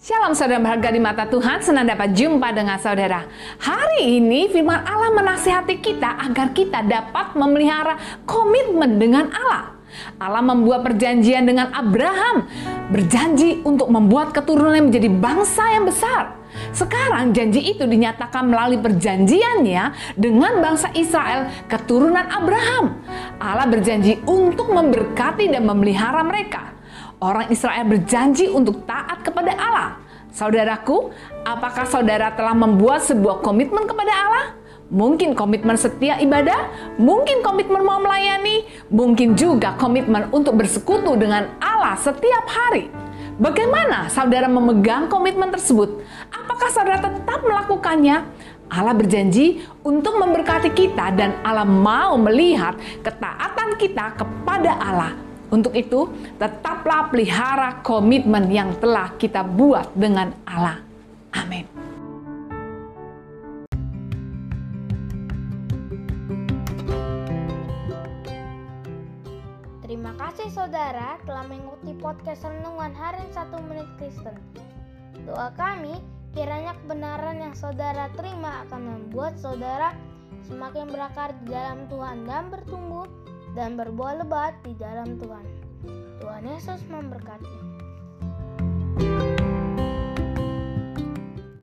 Shalom saudara berharga di mata Tuhan, senang dapat jumpa dengan saudara. Hari ini firman Allah menasihati kita agar kita dapat memelihara komitmen dengan Allah. Allah membuat perjanjian dengan Abraham, berjanji untuk membuat keturunan menjadi bangsa yang besar. Sekarang janji itu dinyatakan melalui perjanjiannya dengan bangsa Israel keturunan Abraham. Allah berjanji untuk memberkati dan memelihara mereka. Orang Israel berjanji untuk taat kepada Allah. Saudaraku, apakah saudara telah membuat sebuah komitmen kepada Allah? Mungkin komitmen setia ibadah, mungkin komitmen mau melayani, mungkin juga komitmen untuk bersekutu dengan Allah setiap hari. Bagaimana saudara memegang komitmen tersebut? Apakah saudara tetap melakukannya? Allah berjanji untuk memberkati kita dan Allah mau melihat ketaatan kita kepada Allah untuk itu, tetaplah pelihara komitmen yang telah kita buat dengan Allah. Amin. Terima kasih saudara telah mengikuti podcast Renungan Harian 1 Menit Kristen. Doa kami, kiranya kebenaran yang saudara terima akan membuat saudara semakin berakar di dalam Tuhan dan bertumbuh dan berbuah lebat di dalam Tuhan. Tuhan Yesus memberkati.